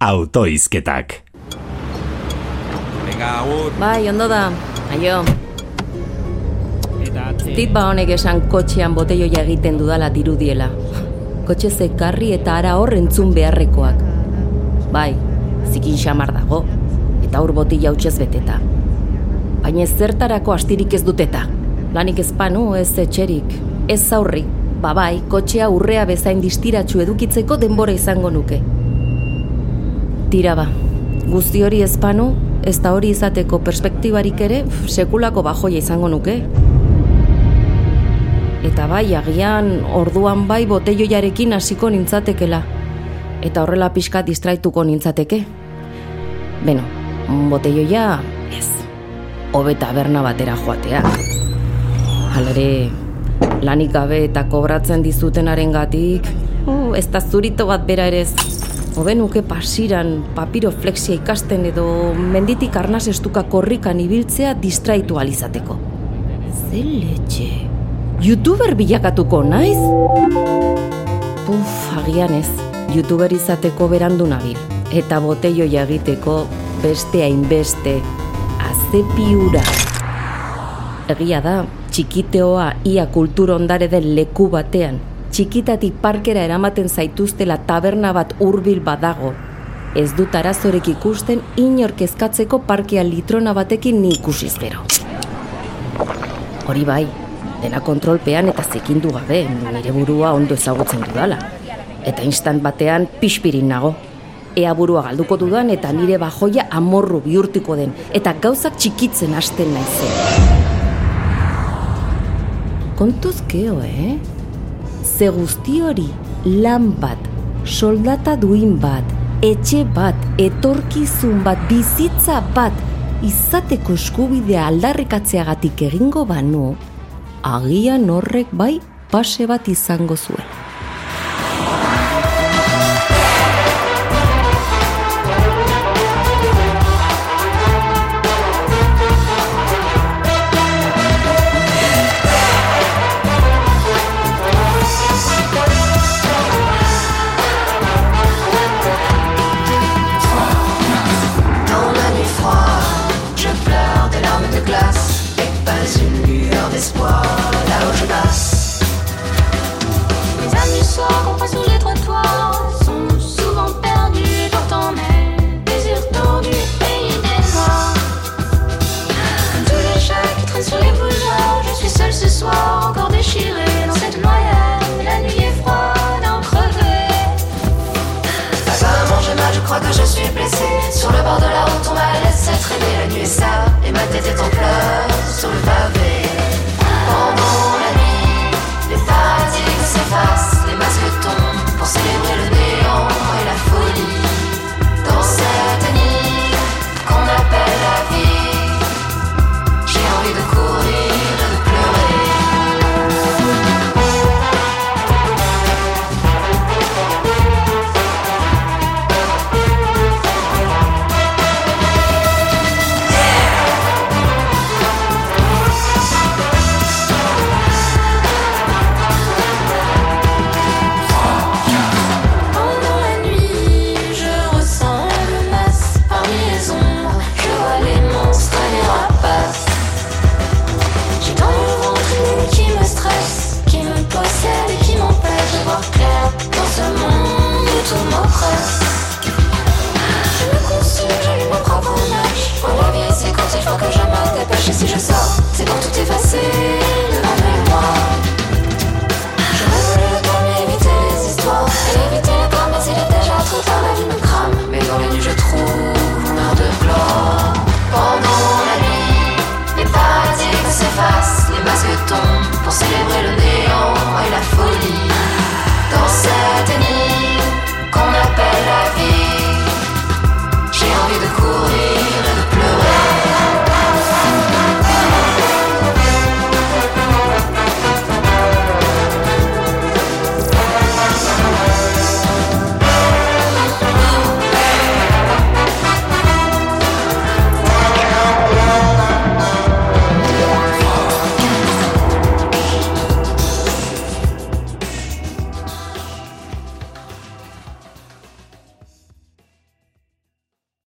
autoizketak. Venga, agur. Bai, ondo da. Aio. Zit ba honek esan kotxean boteioia egiten dudala dirudiela. Kotxe zekarri eta ara hor entzun beharrekoak. Bai, zikin xamar dago, eta hor botila utxez beteta. Baina ez zertarako astirik ez duteta. Lanik ez panu, ez etxerik, ez zaurri. Ba bai, kotxea urrea bezain distiratxu edukitzeko denbora izango nuke. Tira ba, guzti hori ezpanu, ez da hori izateko perspektibarik ere, sekulako bajoia izango nuke. Eta bai, agian, orduan bai boteioiarekin hasiko nintzatekela. Eta horrela pixka distraituko nintzateke. Beno, boteioia, ez. Hobeta berna batera joatea. Halere, lanik gabe eta kobratzen dizutenaren gatik, oh, ez da zurito bat bera ere ez. Hobe nuke pasiran papiroflexia ikasten edo menditik arnaz estuka korrikan ibiltzea distraitu alizateko. Ze letxe. Youtuber bilakatuko naiz? Puf, agian ez. Youtuber izateko berandu nabil. Eta boteioia egiteko beste hainbeste. Azepiura. Egia da, txikiteoa ia kultur ondare den leku batean, txikitatik parkera eramaten zaituztela taberna bat hurbil badago. Ez dut arazorek ikusten inork ezkatzeko parkea litrona batekin ni ikusiz gero. Hori bai, dena kontrolpean eta zekindu gabe, nire burua ondo ezagutzen dudala. Eta instant batean pixpirin nago. Ea burua galduko dudan eta nire bajoia amorru bihurtiko den, eta gauzak txikitzen hasten naizen. Kontuz keo, eh? Ze guzti hori lan bat, soldata duin bat, etxe bat, etorkizun bat, bizitza bat, izateko eskubidea aldarrikatzeagatik egingo banu, agian horrek bai pase bat izango zuela. Sous les trottoirs sont souvent perdus, portant mais désirant du pays des noirs. Tous les chats qui traînent sur les bougeurs, je suis seule ce soir, encore déchirée dans cette noyade. La nuit est froide, entrevue. T'as pas mangé mal, je crois que je suis blessée. Sur le bord de la route, on m'a laissé traîner. La nuit est sale et ma tête est en pleurs.